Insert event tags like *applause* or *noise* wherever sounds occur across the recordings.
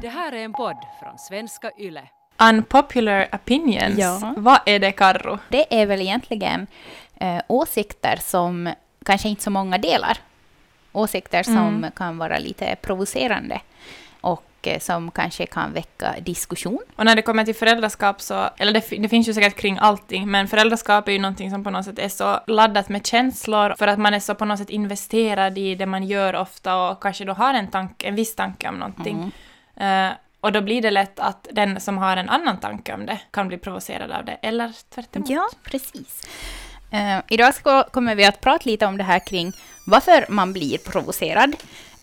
Det här är en podd från svenska YLE. Unpopular opinions. Ja. Vad är det, Karro? Det är väl egentligen eh, åsikter som kanske inte så många delar. Åsikter som Mm. kan vara lite provocerande och eh, som kanske kan väcka diskussion. Och när det kommer till föräldraskap så, eller det, det finns ju säkert kring allting, men föräldraskap är ju någonting som på något sätt är så laddat med känslor för att man är så på något sätt investerad i det man gör ofta och kanske då har en, tanke, en viss tanke om någonting. Eh, och då blir det lätt att den som har en annan tanke om det kan bli provocerad av det, eller tvärtom. Ja, precis. Eh, idag ska, kommer vi att prata lite om det här kring varför man blir provocerad.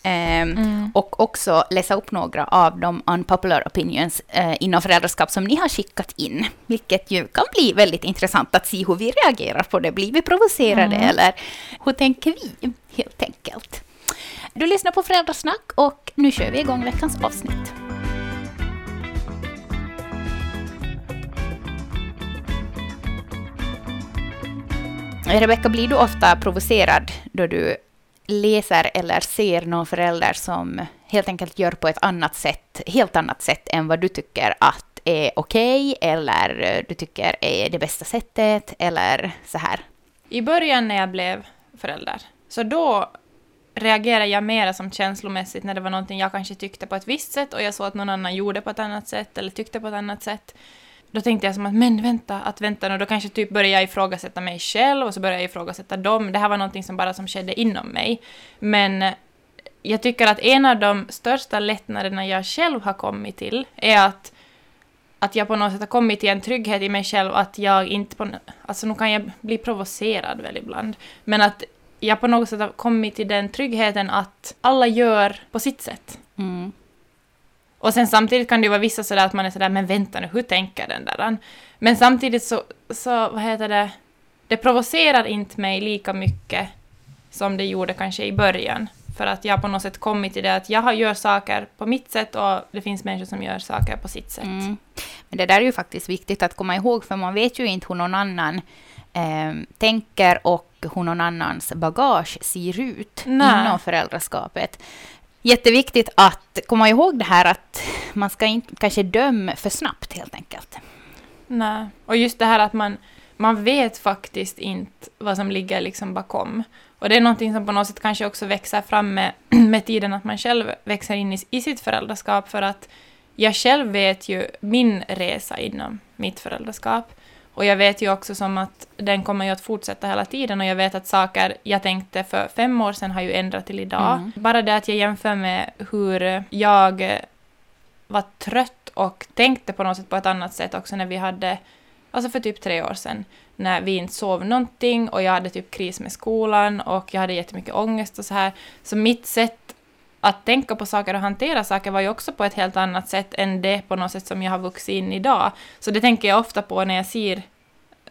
Eh, Och också läsa upp några av de unpopular opinions inom föräldraskap som ni har skickat in. Vilket ju kan bli väldigt intressant att se hur vi reagerar på det. Blir vi provocerade eller hur tänker vi helt enkelt? Du lyssnar på Föräldrasnack och nu kör vi igång veckans avsnitt. Rebecka, blir du ofta provocerad då du läser eller ser någon förälder som helt enkelt gör på ett annat sätt, helt annat sätt än vad du tycker att är okej eller du tycker är det bästa sättet eller så här? I början när jag blev förälder, så då reagerade jag mera som känslomässigt när det var någonting jag kanske tyckte på ett visst sätt och jag såg att någon annan gjorde på ett annat sätt eller tyckte på ett annat sätt. Då tänkte jag som att men vänta, att vänta och då kanske typ började jag ifrågasätta mig själv och så började jag ifrågasätta dem. Det här var någonting som bara som skedde inom mig. Men eh, jag tycker att en av de största lättnaderna jag själv har kommit till är att att jag på något sätt har kommit till en trygghet i mig själv att jag inte på... Alltså nu kan jag bli provocerad väl ibland. Men att jag på något sätt har kommit till den tryggheten att alla gör på sitt sätt. Mm. Och sen samtidigt kan det ju vara vissa sådär att man är sådär, men vänta nu, hur tänker den där? Men samtidigt så, så, vad heter det, det provocerar inte mig lika mycket som det gjorde kanske i början. För att jag på något sätt kommit till det att jag gör saker på mitt sätt och det finns människor som gör saker på sitt sätt. Mm. Men det där är ju faktiskt viktigt att komma ihåg, för man vet ju inte hur någon annan eh, tänker och hur någon annans bagage ser ut Nej. inom föräldraskapet. Jätteviktigt att komma ihåg det här att man ska inte kanske döma för snabbt helt enkelt. Nej. Och just det här att man, man vet faktiskt inte vad som ligger liksom bakom. Och det är någonting som på något sätt kanske också växer fram med, *clears throat* med tiden, att man själv växer in i, i sitt föräldraskap, för att jag själv vet ju min resa inom mitt föräldraskap. Och jag vet ju också som att den kommer ju att fortsätta hela tiden och jag vet att saker jag tänkte för fem år sedan har ju ändrat till idag. Mm. Bara det att jag jämför med hur jag var trött och tänkte på något sätt på ett annat sätt också när vi hade, alltså för typ tre år sedan, när vi inte sov någonting och jag hade typ kris med skolan och jag hade jättemycket ångest och så här. Så mitt sätt att tänka på saker och hantera saker var ju också på ett helt annat sätt än det på något sätt som jag har vuxit in idag. Så det tänker jag ofta på när jag ser,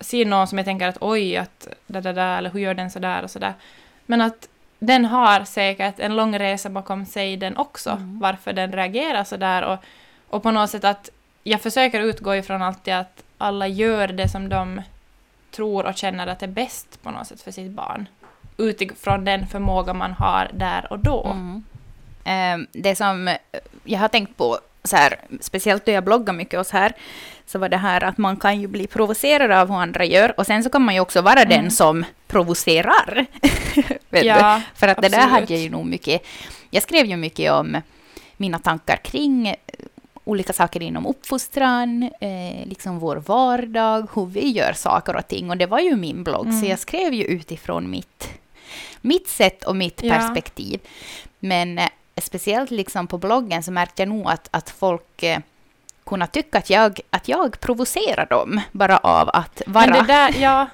ser någon som jag tänker att oj, att da, da, da, eller hur gör den så där och så där. Men att den har säkert en lång resa bakom sig den också, Mm. varför den reagerar så där och, och på något sätt att jag försöker utgå ifrån alltid att alla gör det som de tror och känner att är bäst på något sätt för sitt barn. Utifrån den förmåga man har där och då. Mm. Eh, Det som eh, jag har tänkt på, så här, speciellt då jag bloggar mycket så här, så var det här att man kan ju bli provocerad av hur andra gör och sen så kan man ju också vara den Mm. som provocerar. *laughs* Ja, För att det där absolut. hade jag ju nog mycket... Jag skrev ju mycket om mina tankar kring eh, olika saker inom uppfostran, eh, liksom vår vardag, hur vi gör saker och ting. Och det var ju min blogg, så Mm. jag skrev ju utifrån mitt, mitt sätt och mitt Ja. perspektiv. Men eh, speciellt liksom på bloggen så märkte jag nog att, att folk eh, kunna tycka att jag, att jag provocerar dem bara av att vara... Men det där, *laughs* ja.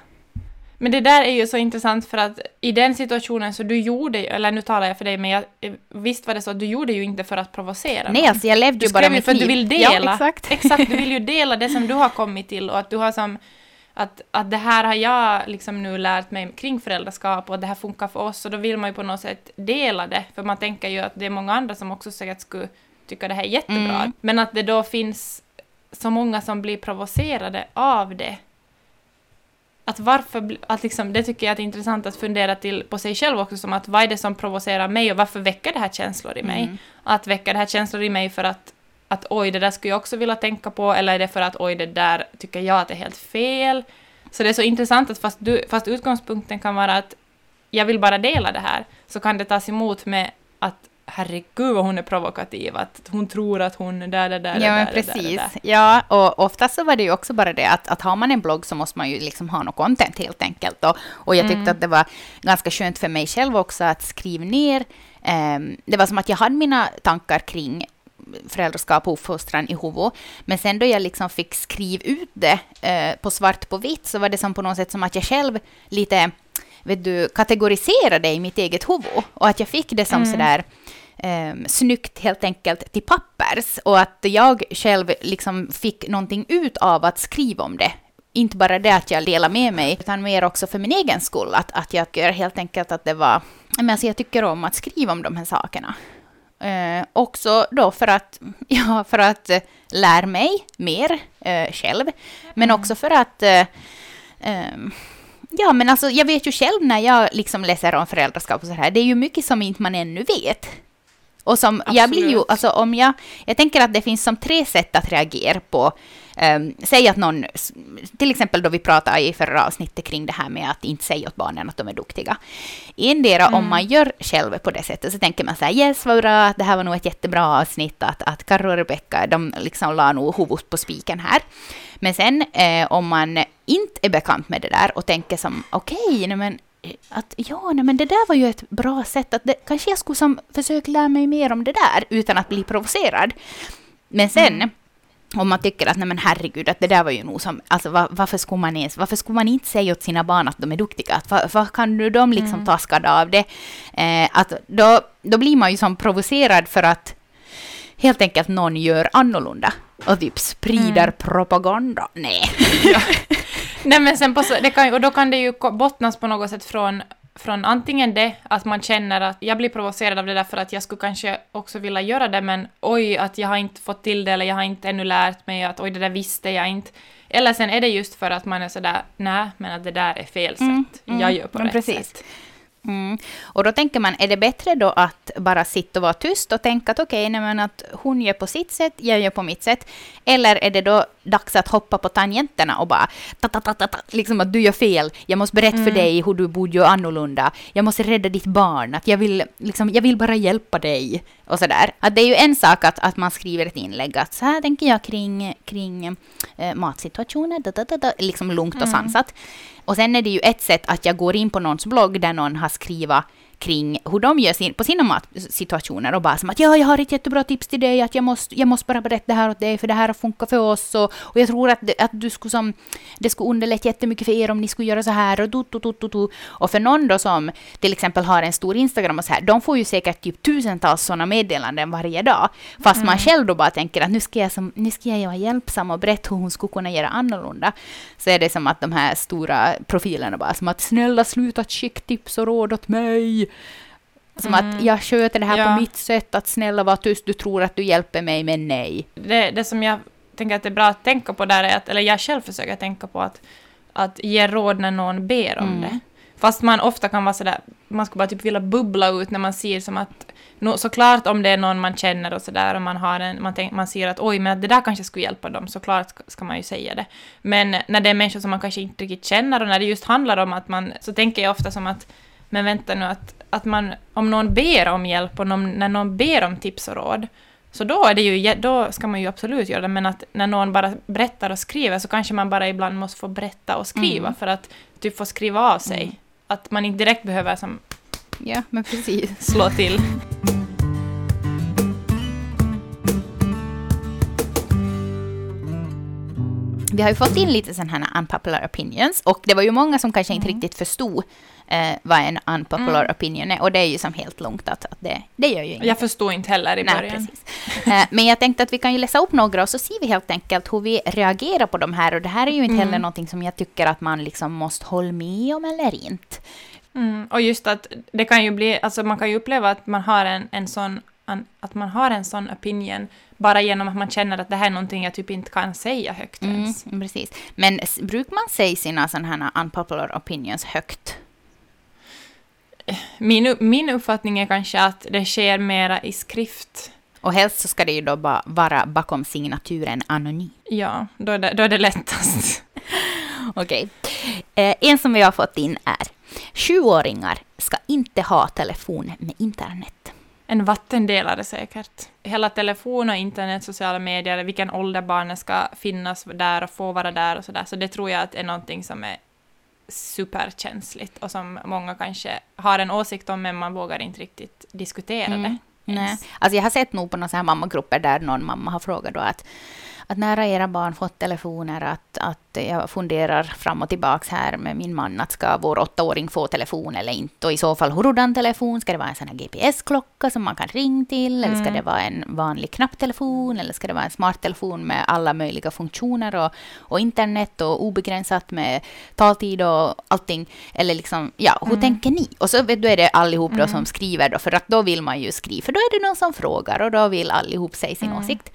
Men det där är ju så intressant för att i den situationen så du gjorde, eller nu talar jag för dig, men jag, visst var det så att du gjorde ju inte för att provocera Nej, alltså jag levde Du ju bara skrev ju mitt för att du liv. vill dela. Ja, exakt. Exakt, du vill ju *laughs* dela det som du har kommit till och att du har som att, att det här har jag liksom nu lärt mig kring föräldraskap och det här funkar för oss och då vill man ju på något sätt dela det för man tänker ju att det är många andra som också säkert skulle tycka det här är jättebra. Mm. Men att det då finns så många som blir provocerade av det. Att varför, att liksom, det tycker jag är intressant att fundera till på sig själv också, som att vad är det som provocerar mig och varför väcker det här känslor i mig? Mm. Att väcka det här känslor i mig för att att oj, det där skulle jag också vilja tänka på, eller är det för att oj, det där tycker jag att det är helt fel? Så det är så intressant att fast, du, fast utgångspunkten kan vara att jag vill bara dela det här, så kan det tas emot med att herregud vad hon är provokativ, att hon tror att hon är där, där, där, Ja, men där, precis. där, där. Ja, och oftast så var det ju också bara det att, att har man en blogg så måste man ju liksom ha något content helt enkelt. Och, och jag tyckte Mm. att det var ganska skönt för mig själv också att skriva ner. ehm, det var som att jag hade mina tankar kring föräldraskap och uppfostran i huvudet. Men sen då jag liksom fick skriva ut det eh, på svart på vitt så var det som på något sätt som att jag själv lite vet du, kategoriserade i mitt eget huvud. Och att jag fick det som Mm. sådär eh, snyggt helt enkelt till pappers. Och att jag själv liksom fick någonting ut av att skriva om det. Inte bara det att jag delar med mig, utan mer också för min egen skull. Att, att jag tycker helt enkelt att det var... Men alltså jag tycker om att skriva om de här sakerna. Eh, också då för att, *laughs* ja, för att eh, lära mig mer eh, själv. Men också för att... Eh, ehm, ja, men alltså jag vet ju själv när jag liksom läser om föräldraskap och så här, det är ju mycket som inte man ännu vet. Och som jag blir ju, alltså om jag, jag tänker att det finns som tre sätt att reagera på. Um, säg att någon, till exempel då vi pratade i förra avsnittet kring det här med att inte säga åt barnen att de är duktiga. Endera om man gör själv på det sättet så tänker man så här, yes vad bra, att det här var nog ett jättebra avsnitt, att, att Karro och Rebecka, de liksom la nog huvudet på spiken här. Men sen eh, om man inte är bekant med det där och tänker som, okej, men att ja, nej, men det där var ju ett bra sätt att det, kanske jag skulle som försöka lära mig mer om det där utan att bli provocerad. Men sen om man tycker att nej men herregud, att det där var ju nog som, alltså var, varför skulle man ens, varför skulle man inte säga åt sina barn att de är duktiga? Att, vad, vad kan nu de liksom ta skada av det? Eh, att då, då blir man ju som provocerad för att helt enkelt någon gör annorlunda och typ sprider propaganda. Nej. *laughs* Nej men sen på det kan, och då kan det ju bottnas på något sätt från, från antingen det att man känner att jag blir provocerad av det där för att jag skulle kanske också vilja göra det men oj att jag har inte fått till det eller jag har inte ännu lärt mig att oj det där visste jag inte. Eller sen är det just för att man är sådär nej men att det där är fel sätt. Mm, mm, jag gör på rätt precis. sätt. Mm. Och då tänker man, är det bättre då att bara sitta och vara tyst och tänka att okej, men att hon gör på sitt sätt, jag gör på mitt sätt. Eller är det då dags att hoppa på tangenterna och bara ta, ta, ta, ta, ta, liksom att du gör fel, jag måste berätta för dig hur du borde göra annorlunda, jag måste rädda ditt barn, att jag vill, liksom, jag vill bara hjälpa dig och sådär. Att det är ju en sak att, att man skriver ett inlägg att så här tänker jag kring, kring eh, matsituationer, da, da, da, da, liksom lugnt och sansat. Och sen är det ju ett sätt att jag går in på någons blogg där någon har skrivit kring hur de gör sin, på sina matsituationer och bara som att ja, jag har ett jättebra tips till dig, att jag måste, jag måste bara berätta det här åt dig, för det här har funkat för oss och, och jag tror att, det, att du skulle som, det skulle underlätta jättemycket för er om ni skulle göra så här och du, du, du, du. Och för någon då som till exempel har en stor Instagram och så här, de får ju säkert typ tusentals sådana meddelanden varje dag, fast man själv då bara tänker att nu ska jag, som, nu ska jag vara hjälpsam och berätta hur hon skulle kunna göra annorlunda, så är det som att de här stora profilerna bara som att snälla sluta skicka tips och råd åt mig. Som att jag sköter det här Ja. på mitt sätt, att snälla var tyst, du tror att du hjälper mig, men nej. Det, det som jag tänker att det är bra att tänka på där är att, eller jag själv försöker tänka på att, att ge råd när någon ber om Mm. det. Fast man ofta kan vara sådär, man skulle bara typ vilja bubbla ut när man ser som att, no, såklart om det är någon man känner och sådär och man har en, man, tänk, man ser att oj men det där kanske skulle hjälpa dem, såklart ska man ju säga det. Men när det är människor som man kanske inte riktigt känner och när det just handlar om att man, så tänker jag ofta som att, men vänta nu att, att man, om någon ber om hjälp och någon, när någon ber om tips och råd, så då, är det ju, då ska man ju absolut göra det, men att när någon bara berättar och skriver så kanske man bara ibland måste få berätta och skriva Mm. för att typ få skriva av sig. Att man inte direkt behöver som, Ja, men precis. slå till. *laughs* Vi har ju fått in lite sådana här unpopular opinions och det var ju många som kanske inte riktigt förstod eh, vad en unpopular opinion är och det är ju som helt lugnt att, att det, det gör ju inget. Jag förstod inte heller i Nej, början. Eh, Men jag tänkte att vi kan ju läsa upp några och så ser vi helt enkelt hur vi reagerar på de här. Och det här är ju inte heller någonting som jag tycker att man liksom måste hålla med om eller inte. Mm, och just att det kan ju bli, alltså man kan ju uppleva att man har en, en sån, att man har en sån opinion bara genom att man känner att det här är någonting jag typ inte kan säga högt Mm, ens. precis. Men brukar man säga sina sådana här unpopular opinions högt? Min, min uppfattning är kanske att det sker mera i skrift. Och helst så ska det ju då bara vara bakom signaturen anonym. Ja, då är det, då är det lättast. *laughs* Okej. Eh, en som vi har fått in är Sjuåringar ska inte ha telefon med internet. En vattendelare säkert. Hela telefon och internet, sociala medier, vilken ålder barnen ska finnas där och få vara där och sådär. Så det tror jag att är någonting som är superkänsligt och som många kanske har en åsikt om men man vågar inte riktigt diskutera Mm. det. Nej. ens. Alltså jag har sett nog på några mammagrupper där någon mamma har frågat då att, att när har era barn fått telefoner? Att, att jag funderar fram och tillbaks här med min man att ska vår åttaåring få telefon eller inte? Och i så fall hurdan telefon? Ska det vara en sån här GPS-klocka som man kan ringa till? Eller ska Mm. det vara en vanlig knapptelefon? Eller ska det vara en smarttelefon med alla möjliga funktioner och, och internet och obegränsat med taltid och allting? Eller liksom, ja, hur Mm. tänker ni? Och så vet du är det allihop då som skriver då, för att då vill man ju skriva, för då är det någon som frågar och då vill allihop säga sin Mm. åsikt.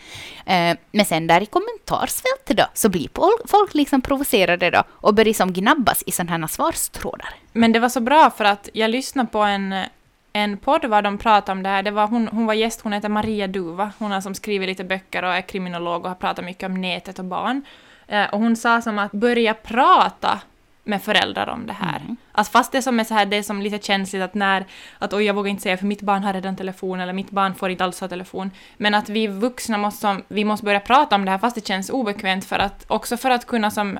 Eh, men sen där kommentarsfältet då, så blir folk liksom provocerade då och börjar som gnabbas i sådana här svarstrådar. Men det var så bra för att jag lyssnade på en, en podd var de pratade om det här. Det var hon, hon var gäst, hon heter Maria Duva. Hon har som skriver lite böcker och är kriminolog och har pratat mycket om nätet och barn. Eh, och hon sa som att börja prata med föräldrar om det här. Alltså fast det som är så här, det är som lite känsligt att när, att oj jag vågar inte säga för mitt barn har redan telefon eller mitt barn får inte alls ha telefon. Men att vi vuxna måste, vi måste börja prata om det här fast det känns obekvämt för att, också för att kunna som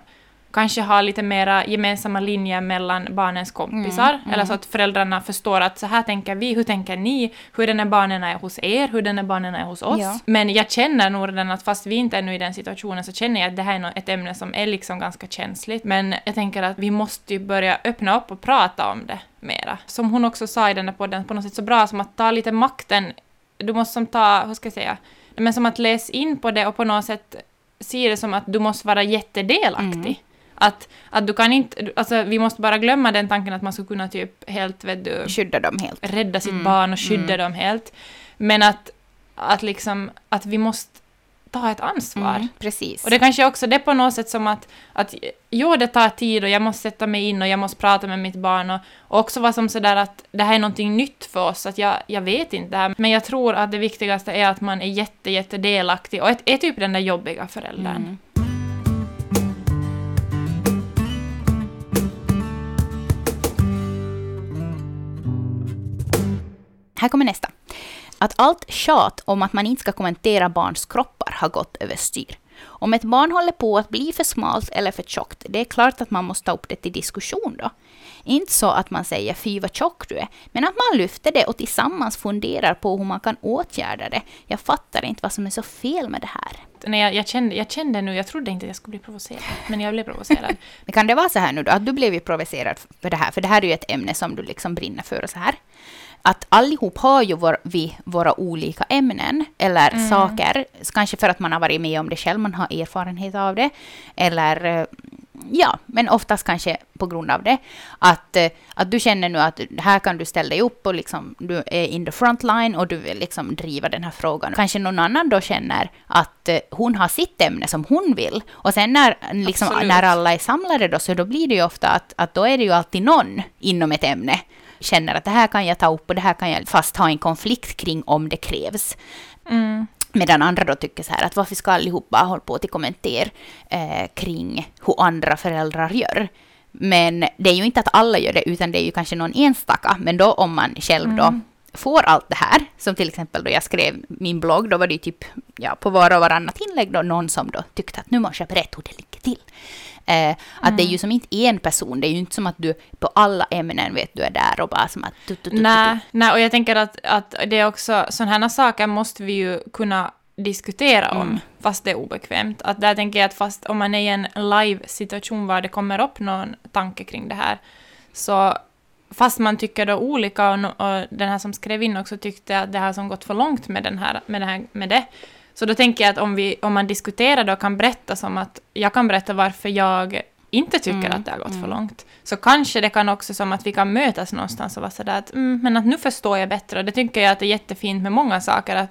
kanske ha lite mera gemensamma linjer mellan barnens kompisar. Eller så att föräldrarna förstår att så här tänker vi, hur tänker ni, hur den här barnen är hos er, hur den här barnen är hos oss. Ja. Men jag känner nog redan att fast vi inte är nu i den situationen så känner jag att det här är ett ämne som är liksom ganska känsligt. Men jag tänker att vi måste ju börja öppna upp och prata om det mera. Som hon också sa i den där podden, på något sätt så bra som att ta lite makten. Du måste som ta, hur ska jag säga, men som att läsa in på det och på något sätt se det som att du måste vara jättedelaktig. Att, att du kan inte, alltså vi måste bara glömma den tanken att man skulle kunna typ helt, vet du, Skydda dem helt. rädda sitt barn och skydda dem helt. Men att, att liksom, att vi måste ta ett ansvar. Mm, precis. Och det kanske också det är på något sätt som att, att jo, det tar tid och jag måste sätta mig in och jag måste prata med mitt barn och, och också vara som sådär att det här är någonting nytt för oss, att jag, jag vet inte det här. Men jag tror att det viktigaste är att man är jätte, jätte delaktig och är, är typ den där jobbiga föräldern. Mm. Här kommer nästa. Att allt tjat om att man inte ska kommentera barns kroppar har gått överstyr. Om ett barn håller på att bli för smalt eller för tjockt, det är klart att man måste ta upp det till diskussion då. Inte så att man säger fy vad tjock du är, men att man lyfter det och tillsammans funderar på hur man kan åtgärda det. Jag fattar inte vad som är så fel med det här. När jag, jag, kände, jag kände nu, jag trodde inte att jag skulle bli provocerad, men jag blev provocerad. *laughs* Men kan det vara så här nu då, att du blev ju provocerad för det här, för det här är ju ett ämne som du liksom brinner för och så här. Att allihop har ju vår, vi våra olika ämnen eller saker, kanske för att man har varit med om det själv, man har erfarenhet av det, eller eh, ja, men oftast kanske på grund av det. Att, eh, att du känner nu att här kan du ställa dig upp och liksom, du är in the front line och du vill liksom driva den här frågan. Kanske någon annan då känner att eh, hon har sitt ämne som hon vill. Och sen när, liksom, Absolut. när alla är samlade då, så då blir det ju ofta att, att då är det ju alltid någon inom ett ämne känner att det här kan jag ta upp och det här kan jag fast ha en konflikt kring om det krävs. Mm. Medan andra då tycker så här att varför ska allihopa hålla på till kommentera eh, kring hur andra föräldrar gör. Men det är ju inte att alla gör det, utan det är ju kanske någon enstaka. Men då om man själv då får allt det här, som till exempel då jag skrev min blogg, då var det ju typ ja, på var och varannat inlägg då någon som då tyckte att nu måste jag berätta hur det ligger till. Eh, att det är ju som inte en person, det är ju inte som att du på alla ämnen vet du är där och bara som att... Tu, tu, tu, tu, tu. Nej, nej, och jag tänker att, att det är också, sådana här saker måste vi ju kunna diskutera om, Mm. fast det är obekvämt. Att där tänker jag att fast om man är i en live-situation var det kommer upp någon tanke kring det här, så fast man tycker då olika, och, och den här som skrev in också tyckte att det här som gått för långt med, den här, med, det här, med det, så då tänker jag att om, vi, om man diskuterar då och kan berätta som att jag kan berätta varför jag inte tycker Mm, att det har gått för långt. Så kanske det kan också som att vi kan mötas någonstans och vara sådär att mm, men att nu förstår jag bättre. Och det tycker jag att det är jättefint med många saker. Att,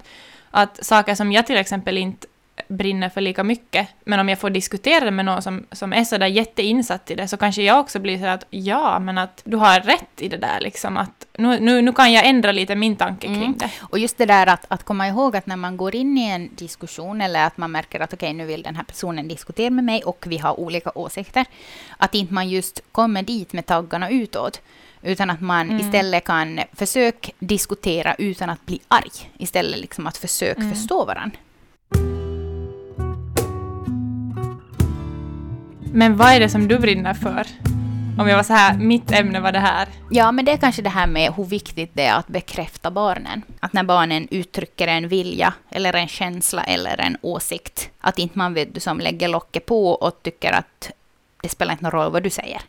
att saker som jag till exempel inte brinner för lika mycket. Men om jag får diskutera det med någon som, som är sådär jätteinsatt i det så kanske jag också blir så att ja, men att du har rätt i det där liksom. Att nu, nu, nu kan jag ändra lite min tanke kring Mm. det. Och just det där att, att komma ihåg att när man går in i en diskussion eller att man märker att okej, nu vill den här personen diskutera med mig och vi har olika åsikter, att inte man just kommer dit med taggarna utåt, utan att man Mm. istället kan försöka diskutera utan att bli arg, istället liksom att försöka Mm. förstå varandra. Men vad är det som du brinner för? Om jag var så här, mitt ämne var det här. Ja, men det är kanske det här med hur viktigt det är att bekräfta barnen. Att när barnen uttrycker en vilja, eller en känsla, eller en åsikt, att inte man vet du som lägger locket på och tycker att det spelar inte någon roll vad du säger.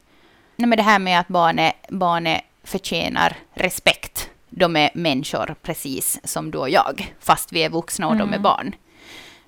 Nej, men det här med att barnet, barnet förtjänar respekt. De är människor precis som du och jag, fast vi är vuxna och de är Mm. barn.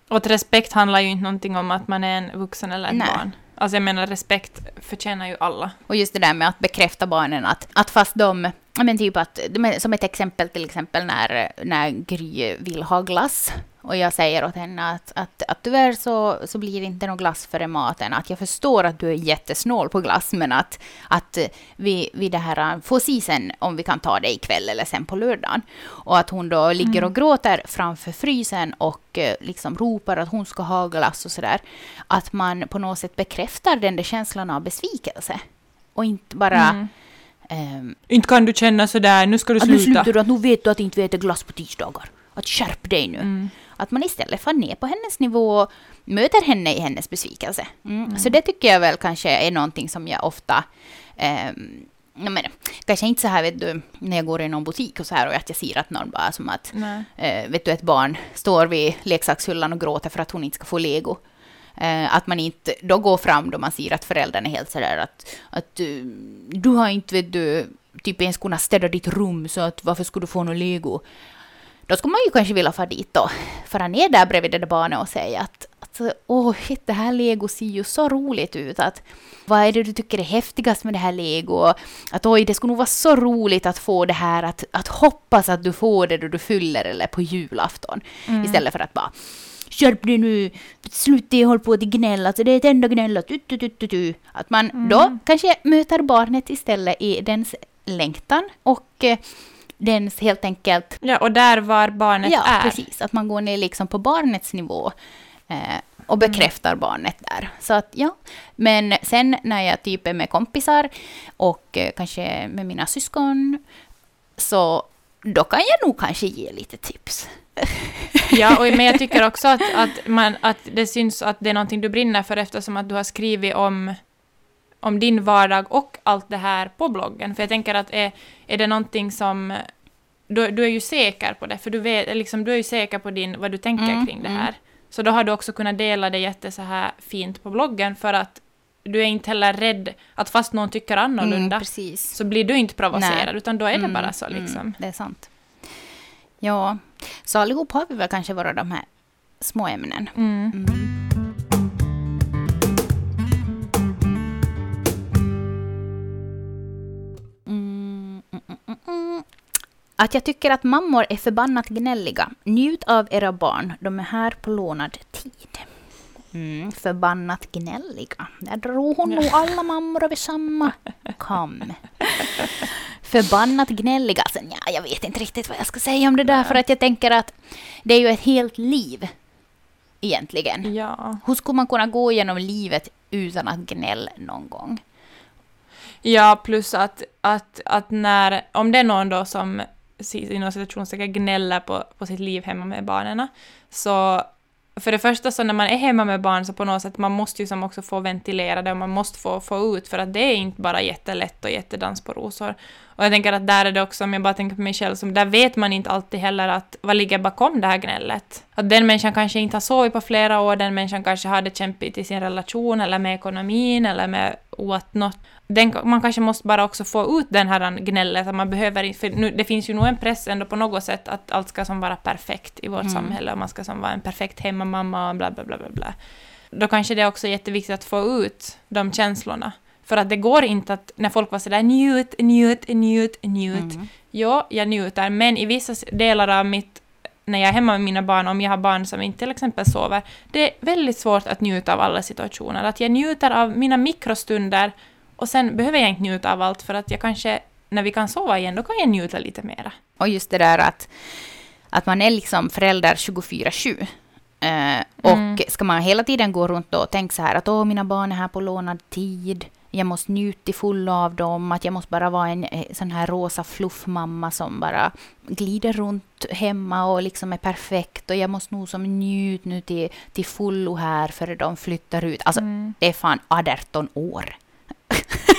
Och respekt handlar ju inte någonting om att man är en vuxen eller ett Nej. barn. Alltså jag menar respekt förtjänar ju alla. Och just det där med att bekräfta barnen att, att fast de, men typ att, som ett exempel till exempel när, när Gry vill ha glass och jag säger åt henne att, att, att tyvärr så, så blir det inte någon glass före maten. Att jag förstår att du är jättesnål på glass men att, att vi, vi det här får se sen om vi kan ta det ikväll eller sen på lördagen. Och att hon då ligger och gråter framför frysen och eh, liksom ropar att hon ska ha glass och sådär. Att man på något sätt bekräftar den där känslan av besvikelse. Och inte bara... Mm. ehm, Inte kan du känna sådär, nu ska du att nu sluta. slutar du, att nu vet du att inte vi äter glass på tisdagar. Att skärp dig nu. Mm. Att man istället får ner på hennes nivå och möter henne i hennes besvikelse. Mm. Så det tycker jag väl kanske är någonting som jag ofta jag menar, kanske inte så här vet du, när jag går i någon butik och så här och att jag ser att någon bara som att eh, vet du, ett barn står vid leksakshyllan och gråter för att hon inte ska få lego. Eh, att man inte då går fram då man ser att föräldern är helt sådär att, att eh, du har inte vet du, typ ens kunnat städa ditt rum så att varför skulle du få något lego? Då skulle man ju kanske vilja fara dit då, fara ner där bredvid det där barnet och säga att, att åh, shit, det här lego ser ju så roligt ut. Att, vad är det du tycker är häftigast med det här lego? Att oj, det skulle nog vara så roligt att få det här, att, att hoppas att du får det då du fyller eller på julafton. Mm. Istället för att bara Skärp dig nu, sluta hålla på att gnälla, alltså det är ett enda gnäll. att man Mm. då kanske möter barnet istället i dens längtan och dens helt enkelt Ja, och där var barnet Ja, är. precis. Att man går ner liksom på barnets nivå eh, och bekräftar barnet där. Så att ja. Men sen när jag typ är med kompisar och eh, kanske med mina syskon så då kan jag nog kanske ge lite tips. Ja, och, men jag tycker *laughs* också att, att, man, att det syns att det är någonting du brinner för eftersom att du har skrivit om, om din vardag och allt det här på bloggen. För jag tänker att är, är det någonting som... Du, du är ju säker på det, för du, vet, liksom, du är ju säker på din, vad du tänker Mm, kring det mm. här. Så då har du också kunnat dela det jätte så här fint på bloggen för att du är inte heller rädd att fast någon tycker annorlunda Mm, så blir du inte provocerad, Nej. utan då är det Mm, bara så mm, liksom. det är sant. Ja, så allihop har vi väl kanske våra de här små ämnen. Att jag tycker att mammor är förbannat gnälliga. Njut av era barn, de är här på lånad tid. Mm, förbannat gnälliga. Där drog hon nog alla mammor över samma kam. Förbannat gnälliga. Sen, ja, jag vet inte riktigt vad jag ska säga om det där, för att jag tänker att det är ju ett helt liv egentligen. Ja. Hur skulle man kunna gå igenom livet utan att gnälla någon gång? Ja, plus att, att, att när, om det är någon då som inom situationstecken gnäller på, på sitt liv hemma med barnen, så för det första så när man är hemma med barn så på något sätt man måste ju som också få ventilera det och man måste få, få ut för att det är inte bara jättelätt och jättedans på rosor. Och jag tänker att där är det också, om jag bara tänker på mig själv, som där vet man inte alltid heller att vad ligger bakom det här gnället. Att den människan kanske inte har sovit på flera år, den människan kanske har det kämpigt i sin relation eller med ekonomin eller med what not. Den, man kanske måste bara också få ut den här gnället, att man behöver för nu, det finns ju nog en press ändå på något sätt att allt ska som vara perfekt i vårt Mm. samhälle och man ska som vara en perfekt hemmamamma och bla bla bla bla bla. Då kanske det är också jätteviktigt att få ut de känslorna. För att det går inte att, när folk var sådär njut, njut, njut, njut. Mm. Ja, jag njuter, men i vissa delar av mitt när jag är hemma med mina barn, om jag har barn som inte till exempel sover, det är väldigt svårt att njuta av alla situationer. Att jag njuter av mina mikrostunder och sen behöver jag inte njuta av allt för att jag kanske, när vi kan sova igen, då kan jag njuta lite mera. Och just det där att, att man är liksom förälder 24-7. Eh, och Mm. ska man hela tiden gå runt och tänka så här att åh, mina barn är här på lånad tid. Jag måste njuta fullo av dem. Att jag måste bara vara en eh, sån här rosa fluffmamma som bara glider runt hemma och liksom är perfekt. Och jag måste nog som njut nu till, till fullo här före de flyttar ut. Alltså, Mm. det är fan 18 år.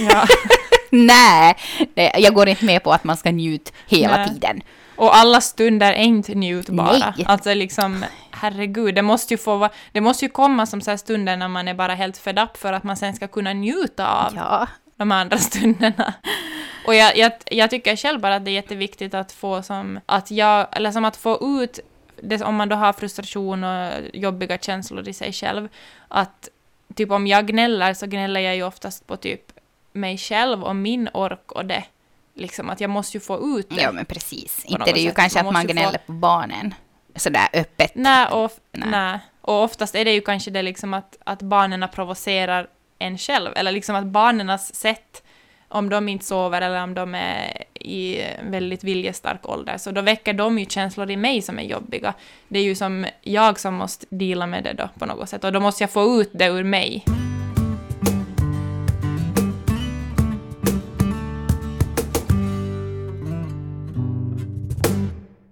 Ja. *laughs* Nej, jag går inte med på att man ska njuta hela Nej. tiden. Och alla stunder är inte njutbara. Nej. Alltså liksom, herregud, det måste ju få det måste ju komma som så här stunder när man är bara helt fed up för att man sen ska kunna njuta av Ja. de andra stunderna. Och jag, jag, jag tycker själv bara att det är jätteviktigt att få som, att jag, eller som att få ut, det, om man då har frustration och jobbiga känslor i sig själv, att typ om jag gnäller så gnäller jag ju oftast på typ mig själv och min ork och det. Liksom att jag måste ju få ut det. Ja, men precis. Inte något är det ju sätt. kanske Man att man måste få- gnäller på barnen sådär öppet. Nej, och, Nej. nej. och oftast är det ju kanske det liksom att, att barnen provocerar en själv, eller liksom att barnens sätt, om de inte sover eller om de är i väldigt viljestark ålder, så då väcker de ju känslor i mig som är jobbiga. Det är ju som jag som måste dela med det då på något sätt, och då måste jag få ut det ur mig.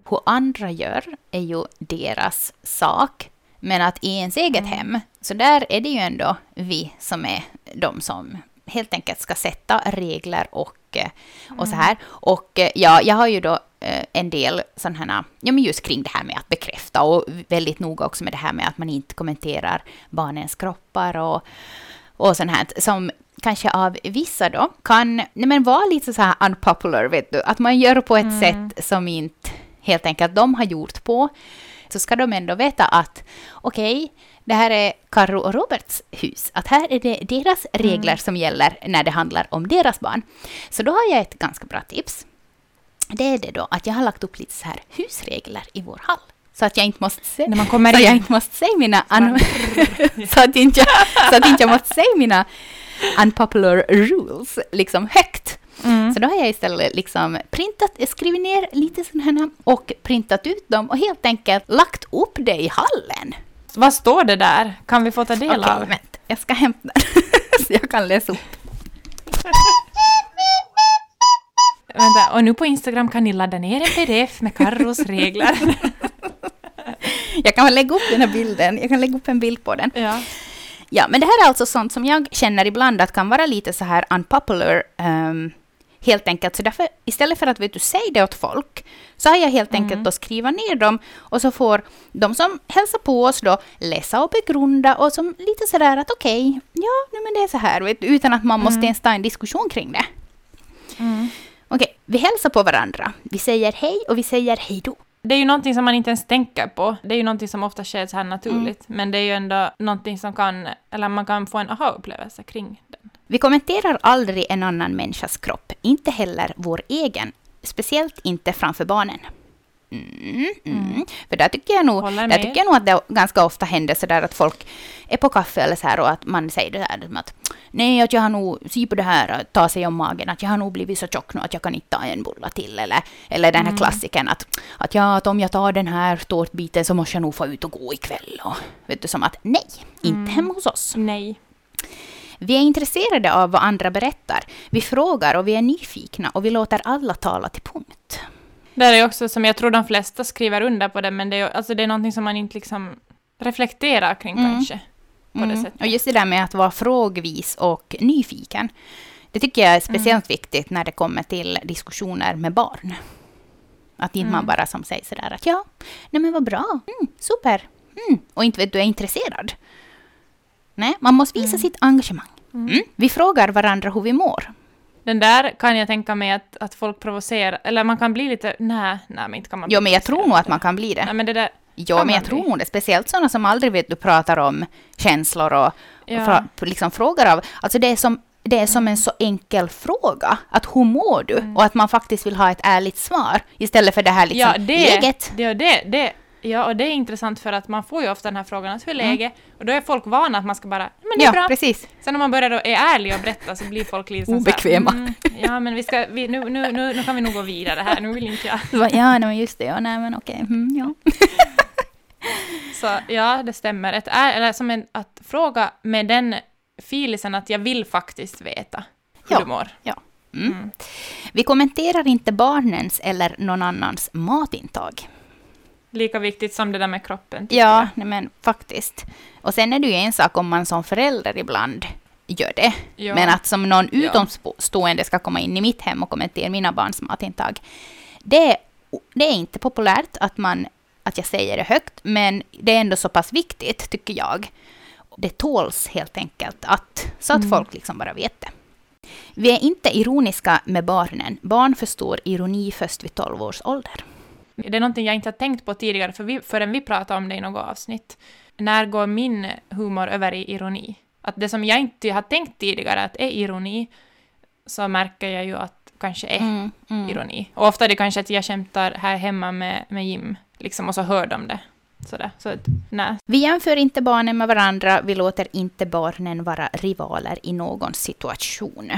Hur andra gör är ju deras sak. Men att i ens eget Mm. hem, så där är det ju ändå vi som är de som helt enkelt ska sätta regler och, eh, och så Mm. här. Och eh, ja, jag har ju då eh, en del sådana här, ja men just kring det här med att bekräfta och väldigt noga också med det här med att man inte kommenterar barnens kroppar och, och sånt här som kanske av vissa då kan nej men vara lite så här unpopular, vet du. Att man gör på ett sätt som inte helt enkelt de har gjort på. Så ska de ändå veta att okej, det här är Karro och Roberts hus. Att här är det deras regler som gäller när det handlar om deras barn. Så då har jag ett ganska bra tips. Det är det då att jag har lagt upp lite så här husregler i vår hall. Så att jag inte måste se, När man kommer så jag in. inte måste säga mina *laughs* så att inte jag, så att inte jag måste säga mina unpopular rules liksom högt. Mm. Så då har jag istället liksom printat, skrivit ner lite sådana och printat ut dem och helt enkelt lagt upp det i hallen. Vad står det där? Kan vi få ta del Okej, av? vänta, jag ska hämta den *laughs* så jag kan läsa upp. Vänta, och nu på Instagram kan ni ladda ner en pdf med Carros regler. *laughs* Jag kan väl lägga upp den här bilden, jag kan lägga upp en bild på den. ja. Ja, men det här är alltså sånt som jag känner ibland att kan vara lite så här unpopular. ehm, helt enkelt, så därför istället för att vet du, säga det åt folk så har jag helt enkelt att skriva ner dem och så får de som hälsar på oss då läsa och begrunda och som lite sådär att okej, ja, nej, men det är så här, vet utan att man måste ens ta en diskussion kring det. Mm. Okej, vi hälsar på varandra. Vi säger hej och vi säger hej då. Det är ju någonting som man inte ens tänker på. Det är ju någonting som ofta sker så här naturligt. Mm. Men det är ju ändå någonting som kan, eller man kan få en aha-upplevelse kring. Vi kommenterar aldrig en annan människas kropp, inte heller vår egen. Speciellt inte framför barnen. Mm, mm. För där tycker, jag nog, där tycker jag nog att det ganska ofta händer så där att folk är på kaffe eller så här och att man säger det här att nej, att jag har nog, se på det här, ta sig om magen, att jag har nog blivit så tjock nu att jag kan inte ta en bulla till. Eller, eller den här klassikern att, att, ja, att om jag tar den här tårtbiten så måste jag nog få ut och gå ikväll. Och, vet du, som att nej, inte hemma hos oss. Nej. Vi är intresserade av vad andra berättar. Vi frågar och vi är nyfikna och vi låter alla tala till punkt. Det är också som jag tror de flesta skriver under på det, men det är, alltså det är någonting som man inte liksom reflekterar kring Mm. kanske. På det Mm. sättet. Och just det där med att vara frågvis och nyfiken. Det tycker jag är speciellt viktigt när det kommer till diskussioner med barn. Att inte man Mm. bara som säger sådär att ja, nej men vad bra, mm, super, mm, och inte vet du är intresserad. Nej, man måste visa sitt engagemang. Mm. Vi frågar varandra hur vi mår. Den där kan jag tänka mig att, att folk provocerar, eller man kan bli lite, nej, nej men inte kan man Jo, bli men jag tror nog att man kan bli det. Nej men det där, Ja, men jag tror nog det. Speciellt sådana som aldrig vet du pratar om känslor och, Ja. och fra, liksom frågar av. Alltså det är som det är som en så enkel fråga. Att hur mår du? Och att man faktiskt vill ha ett ärligt svar. Istället för det här liksom Mm. ja det, läget. det, det, det, Ja, och det är intressant för att man får ju ofta den här frågan att hur är läget? Och då är folk vana att man ska bara, men det är Ja, bra. precis. Sen när man börjar då är ärlig och berätta så blir folk lite så här, Obekväma. Mm, ja, men vi ska, vi, nu, nu, nu, nu kan vi nog gå vidare här, nu vill inte jag. Ja, nej, men just det. Ja, nej, men okej. Mm, ja. *laughs* Så ja, det stämmer. Ett är, eller som en, att fråga med den filisen att jag vill faktiskt veta hur Ja. du mår. Mm. Vi kommenterar inte barnens eller någon annans matintag. Lika viktigt som det där med kroppen. Ja, nej, men faktiskt. Och sen är det ju en sak om man som förälder ibland gör det. Ja. Men att som någon utomstående ska komma in i mitt hem och kommentera mina barns matintag. Det, det är inte populärt att, man, att jag säger det högt, men det är ändå så pass viktigt, tycker jag. Det tåls helt enkelt, att, så att Mm. folk liksom bara vet det. Vi är inte ironiska med barnen. Barn förstår ironi först vid 12 års ålder. Det är någonting jag inte har tänkt på tidigare för vi, förrän vi pratade om det i något avsnitt. När går min humor över i ironi? Att det som jag inte har tänkt tidigare att är ironi, så märker jag ju att kanske är Mm, mm. ironi. Och ofta är det kanske att jag skämtar här hemma med, med Jim, liksom, och så hör de det. Sådär. Så nej. Vi jämför inte barnen med varandra, vi låter inte barnen vara rivaler i någon situation.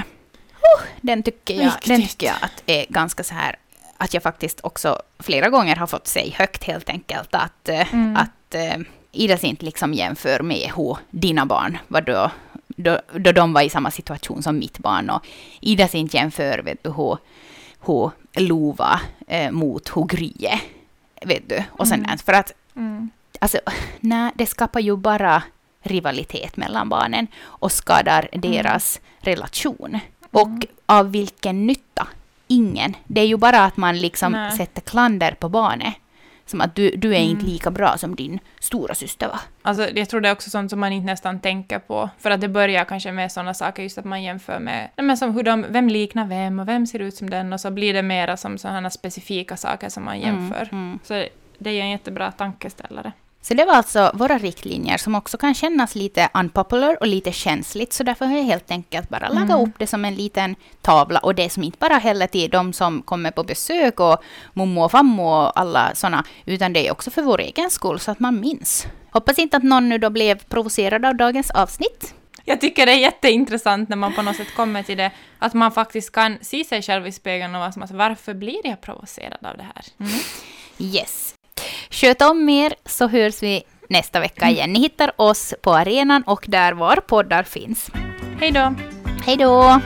Oh, den, tycker jag, den tycker jag att är ganska så här, att jag faktiskt också flera gånger har fått säga högt helt enkelt att, eh, Mm. att eh, Ida inte liksom jämför med hur dina barn var då, då, då de var i samma situation som mitt barn och Ida inte jämför vet du, hur, hur Lo var eh, mot hur Gry är. Vet du? Och sen, Mm. För att Mm. Alltså, nej, det skapar ju bara rivalitet mellan barnen och skadar deras relation. Och av vilken nytta? Ingen. Det är ju bara att man liksom Nej. sätter klander på barnet. Som att du, du är inte Mm. lika bra som din stora syster var. Alltså, jag tror det är också sånt som man inte nästan tänker på. För att det börjar kanske med sådana saker, just att man jämför med men som hur de, vem liknar vem och vem ser ut som den och så blir det mera som sådana specifika saker som man jämför. Mm, mm. Så det är ju en jättebra tankeställare. Så det var alltså våra riktlinjer som också kan kännas lite unpopular och lite känsligt. Så därför har jag helt enkelt bara lagat Mm. upp det som en liten tavla. Och det som inte bara heller till de som kommer på besök och mommo och fammo och alla sådana. Utan det är också för vår egen skull så att man minns. Hoppas inte att någon nu då blev provocerad av dagens avsnitt. Jag tycker det är jätteintressant när man på något sätt kommer till det, att man faktiskt kan se sig själv i spegeln och vara som att varför blir jag provocerad av det här? Mm. Yes. Sköt om er så hörs vi nästa vecka igen. Ni hittar oss på arenan och där var poddar finns. Hej då! Hej då!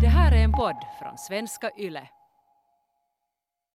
Det här är en podd från svenska YLE.